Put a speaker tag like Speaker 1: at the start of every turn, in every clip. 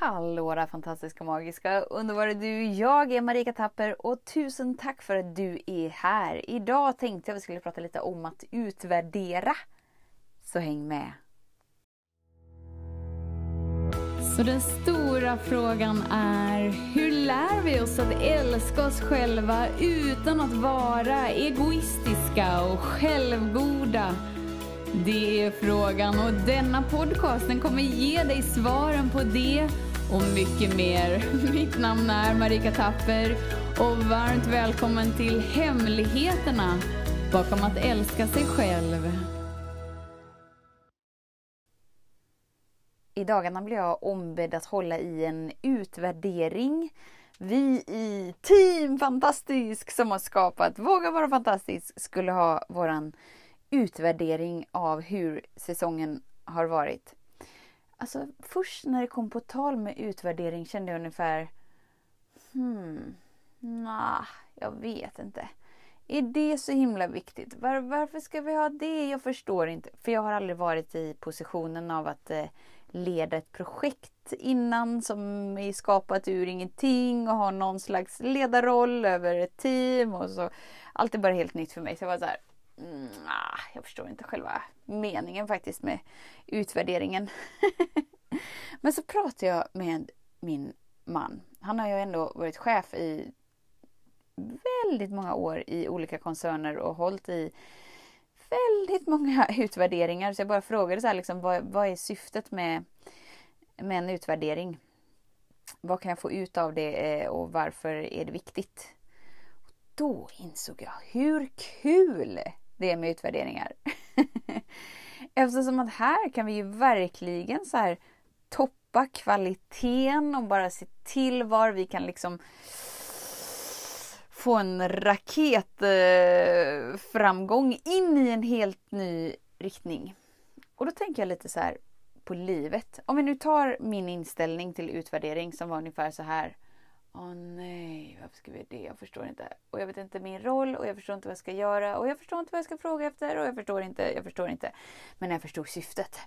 Speaker 1: Hallå där fantastiska, magiska, underbara du! Jag är Marika Tapper och tusen tack för att du är här. Idag tänkte jag att vi skulle prata lite om att utvärdera. Så häng med! Så den stora frågan är, hur lär vi oss att älska oss själva utan att vara egoistiska och självgoda? Det är frågan och denna podcasten kommer ge dig svaren på det och mycket mer. Mitt namn är Marika Tapper och varmt välkommen till Hemligheterna bakom att älska sig själv. I dagarna blir jag ombedd att hålla i en utvärdering. Vi i Team Fantastisk som har skapat Våga vara fantastisk skulle ha våran utvärdering av hur säsongen har varit. Alltså först när det kom på tal med utvärdering kände jag ungefär Hmm, nah, jag vet inte. Är det så himla viktigt? Var, varför ska vi ha det? Jag förstår inte. För jag har aldrig varit i positionen av att eh, leda ett projekt innan som är skapat ur ingenting och har någon slags ledarroll över ett team och så. Allt är bara helt nytt för mig. Så jag var så här, mm, ah, jag förstår inte själva meningen faktiskt med utvärderingen. Men så pratade jag med min man. Han har ju ändå varit chef i väldigt många år i olika koncerner och hållit i väldigt många utvärderingar. Så jag bara frågade så här, liksom, vad, vad är syftet med, med en utvärdering? Vad kan jag få ut av det eh, och varför är det viktigt? Då insåg jag hur kul det med utvärderingar. Eftersom att här kan vi ju verkligen så här toppa kvaliteten och bara se till var vi kan liksom få en raketframgång eh, in i en helt ny riktning. Och då tänker jag lite så här på livet. Om vi nu tar min inställning till utvärdering som var ungefär så här. Åh nej, varför ska vi det? Jag förstår inte. Och jag vet inte min roll och jag förstår inte vad jag ska göra och jag förstår inte vad jag ska fråga efter och jag förstår inte, jag förstår inte. Men jag förstod syftet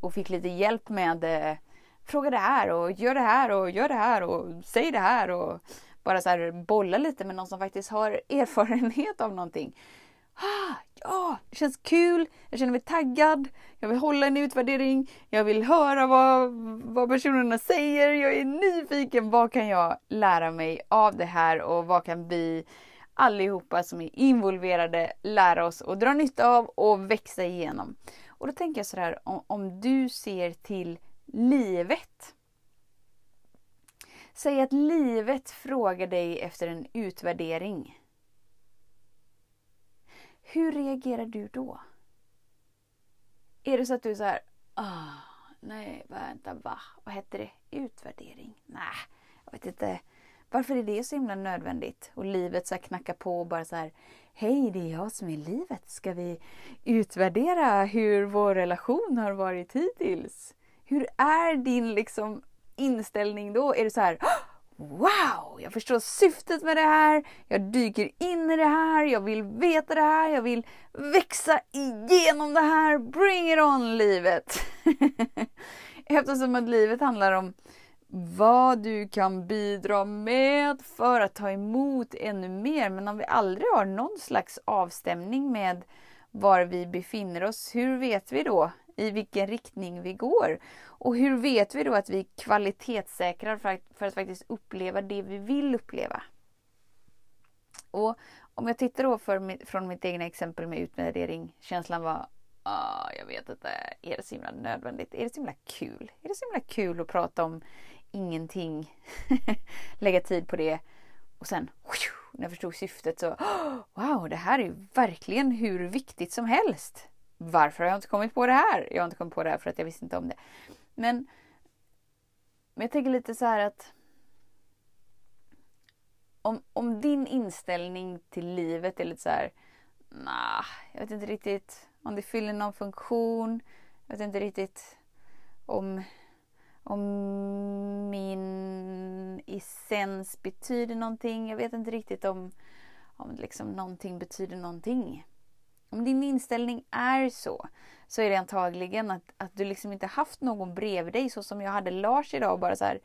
Speaker 1: och fick lite hjälp med eh, fråga det här och gör det här och gör det här och säg det här och bara så här bolla lite med någon som faktiskt har erfarenhet av någonting. Ah, ja, det känns kul, jag känner mig taggad, jag vill hålla en utvärdering, jag vill höra vad, vad personerna säger, jag är nyfiken, vad kan jag lära mig av det här och vad kan vi allihopa som är involverade lära oss och dra nytta av och växa igenom. Och då tänker jag sådär, om, om du ser till livet. Säg att livet frågar dig efter en utvärdering. Hur reagerar du då? Är det så att du är så här, oh, nej, vänta, va? Vad heter det? Utvärdering? Nej, jag vet inte. Varför är det så himla nödvändigt? Och livet så här knackar på och bara så här, hej, det är jag som är livet. Ska vi utvärdera hur vår relation har varit hittills? Hur är din liksom inställning då? Är det så här, ah, Wow! Jag förstår syftet med det här. Jag dyker in i det här. Jag vill veta det här. Jag vill växa igenom det här. Bring it on livet! Eftersom att livet handlar om vad du kan bidra med för att ta emot ännu mer. Men om vi aldrig har någon slags avstämning med var vi befinner oss, hur vet vi då i vilken riktning vi går. Och hur vet vi då att vi kvalitetssäkrar för att, för att faktiskt uppleva det vi vill uppleva? Och om jag tittar då för, från mitt egna exempel med utvärdering, känslan var ah, jag vet inte, är det så himla nödvändigt? Är det så himla kul? Är det så himla kul att prata om ingenting? Lägga tid på det och sen när jag förstod syftet så wow, det här är verkligen hur viktigt som helst. Varför har jag inte kommit på det här? Jag har inte kommit på det här för att jag visste inte om det. Men, men jag tänker lite så här att om, om din inställning till livet är lite så här, nah, jag vet inte riktigt om det fyller någon funktion. Jag vet inte riktigt om, om min essens betyder någonting. Jag vet inte riktigt om, om liksom någonting betyder någonting. Om din inställning är så, så är det antagligen att, att du liksom inte haft någon bredvid dig så som jag hade Lars idag och bara så här,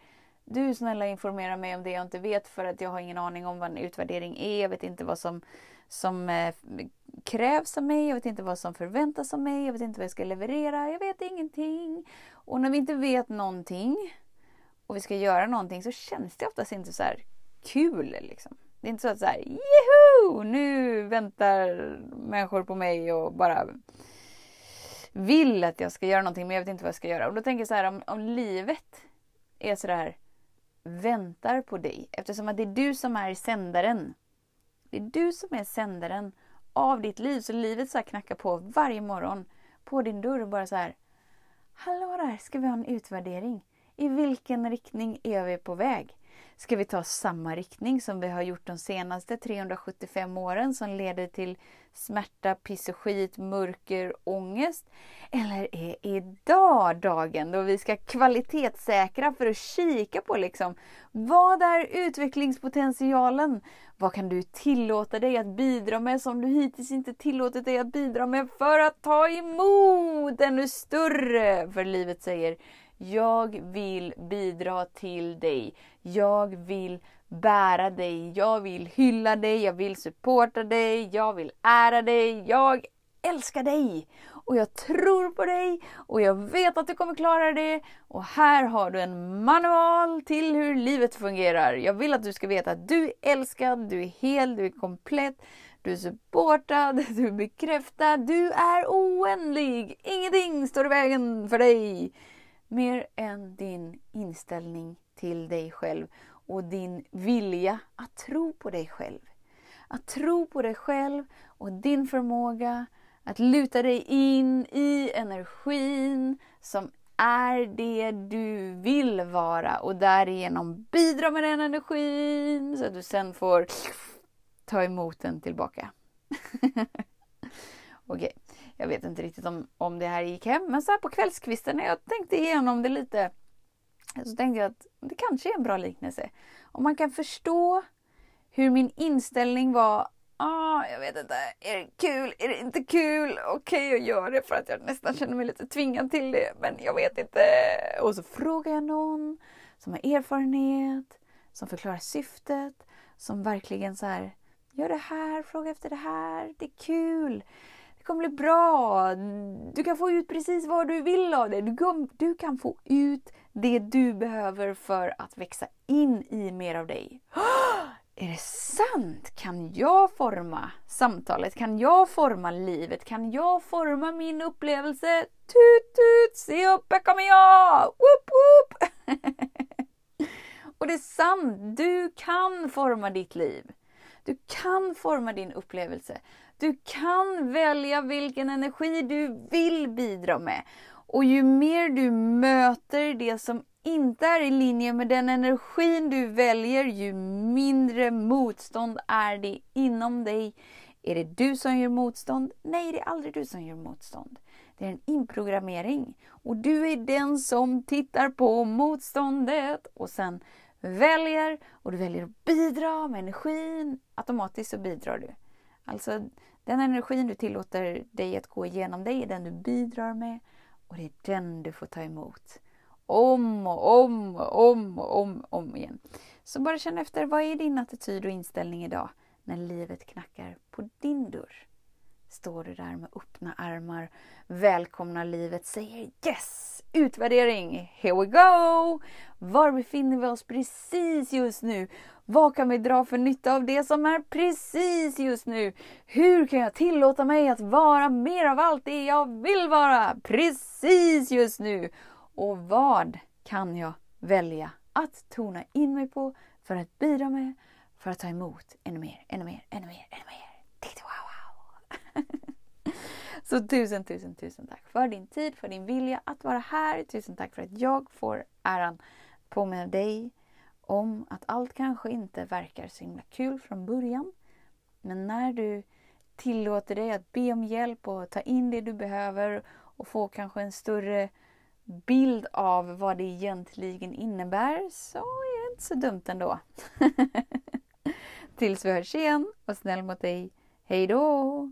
Speaker 1: Du snälla informera mig om det jag inte vet för att jag har ingen aning om vad en utvärdering är. Jag vet inte vad som, som eh, krävs av mig. Jag vet inte vad som förväntas av mig. Jag vet inte vad jag ska leverera. Jag vet ingenting. Och när vi inte vet någonting och vi ska göra någonting så känns det oftast inte så här kul. Liksom. Det är inte så att så här, Jeho! Nu väntar människor på mig och bara vill att jag ska göra någonting men jag vet inte vad jag ska göra. Och då tänker jag så här om, om livet är så här väntar på dig eftersom att det är du som är sändaren. Det är du som är sändaren av ditt liv. Så livet så knackar på varje morgon på din dörr och bara så här. Hallå där, ska vi ha en utvärdering? I vilken riktning är vi på väg? Ska vi ta samma riktning som vi har gjort de senaste 375 åren som leder till smärta, piss och skit, mörker, ångest? Eller är idag dagen då vi ska kvalitetssäkra för att kika på liksom vad är utvecklingspotentialen? Vad kan du tillåta dig att bidra med som du hittills inte tillåtit dig att bidra med för att ta emot ännu större? För livet säger jag vill bidra till dig. Jag vill bära dig. Jag vill hylla dig. Jag vill supporta dig. Jag vill ära dig. Jag älskar dig. Och jag tror på dig och jag vet att du kommer klara det. Och här har du en manual till hur livet fungerar. Jag vill att du ska veta att du är älskad, du är hel, du är komplett. Du är supportad, du är bekräftad, du är oändlig. Ingenting står i vägen för dig mer än din inställning till dig själv och din vilja att tro på dig själv. Att tro på dig själv och din förmåga att luta dig in i energin som är det du vill vara och därigenom bidra med den energin så att du sen får ta emot den tillbaka. Okej, okay. Jag vet inte riktigt om, om det här gick hem. Men så här på kvällskvisten när jag tänkte igenom det lite så tänkte jag att det kanske är en bra liknelse. Om man kan förstå hur min inställning var Ah, jag vet inte. Är det kul? Är det inte kul? Okej, okay, jag gör det för att jag nästan känner mig lite tvingad till det. Men jag vet inte. Och så frågar jag någon som har erfarenhet, som förklarar syftet, som verkligen så här, gör det här, fråga efter det här, det är kul. Det kommer bli bra. Du kan få ut precis vad du vill av det. Du kan, du kan få ut det du behöver för att växa in i mer av dig. Är det sant? Kan jag forma samtalet? Kan jag forma livet? Kan jag forma min upplevelse? Tut tut, se upp, här kommer jag! Woop woop! Och det är sant, du kan forma ditt liv. Du kan forma din upplevelse. Du kan välja vilken energi du vill bidra med. Och ju mer du möter det som inte är i linje med den energin du väljer, ju mindre motstånd är det inom dig. Är det du som gör motstånd? Nej, det är aldrig du som gör motstånd. Det är en inprogrammering. Och du är den som tittar på motståndet och sen väljer och du väljer att bidra med energin. Automatiskt så bidrar du. Alltså den energin du tillåter dig att gå igenom dig är den du bidrar med och det är den du får ta emot. Om och om och om och om, om igen. Så bara känn efter, vad är din attityd och inställning idag när livet knackar på din dörr? Står du där med öppna armar, välkomnar livet, säger yes! Utvärdering, here we go! Var befinner vi oss precis just nu? Vad kan vi dra för nytta av det som är precis just nu? Hur kan jag tillåta mig att vara mer av allt det jag vill vara precis just nu? Och vad kan jag välja att tona in mig på för att bidra med, för att ta emot ännu mer, ännu mer, ännu mer, ännu mer. Wow, wow. Så tusen, tusen, tusen tack för din tid, för din vilja att vara här. Tusen tack för att jag får äran påminna dig om att allt kanske inte verkar så himla kul från början. Men när du tillåter dig att be om hjälp och ta in det du behöver och få kanske en större bild av vad det egentligen innebär så är det inte så dumt ändå. Tills vi hörs igen, var snäll mot dig. Hej då!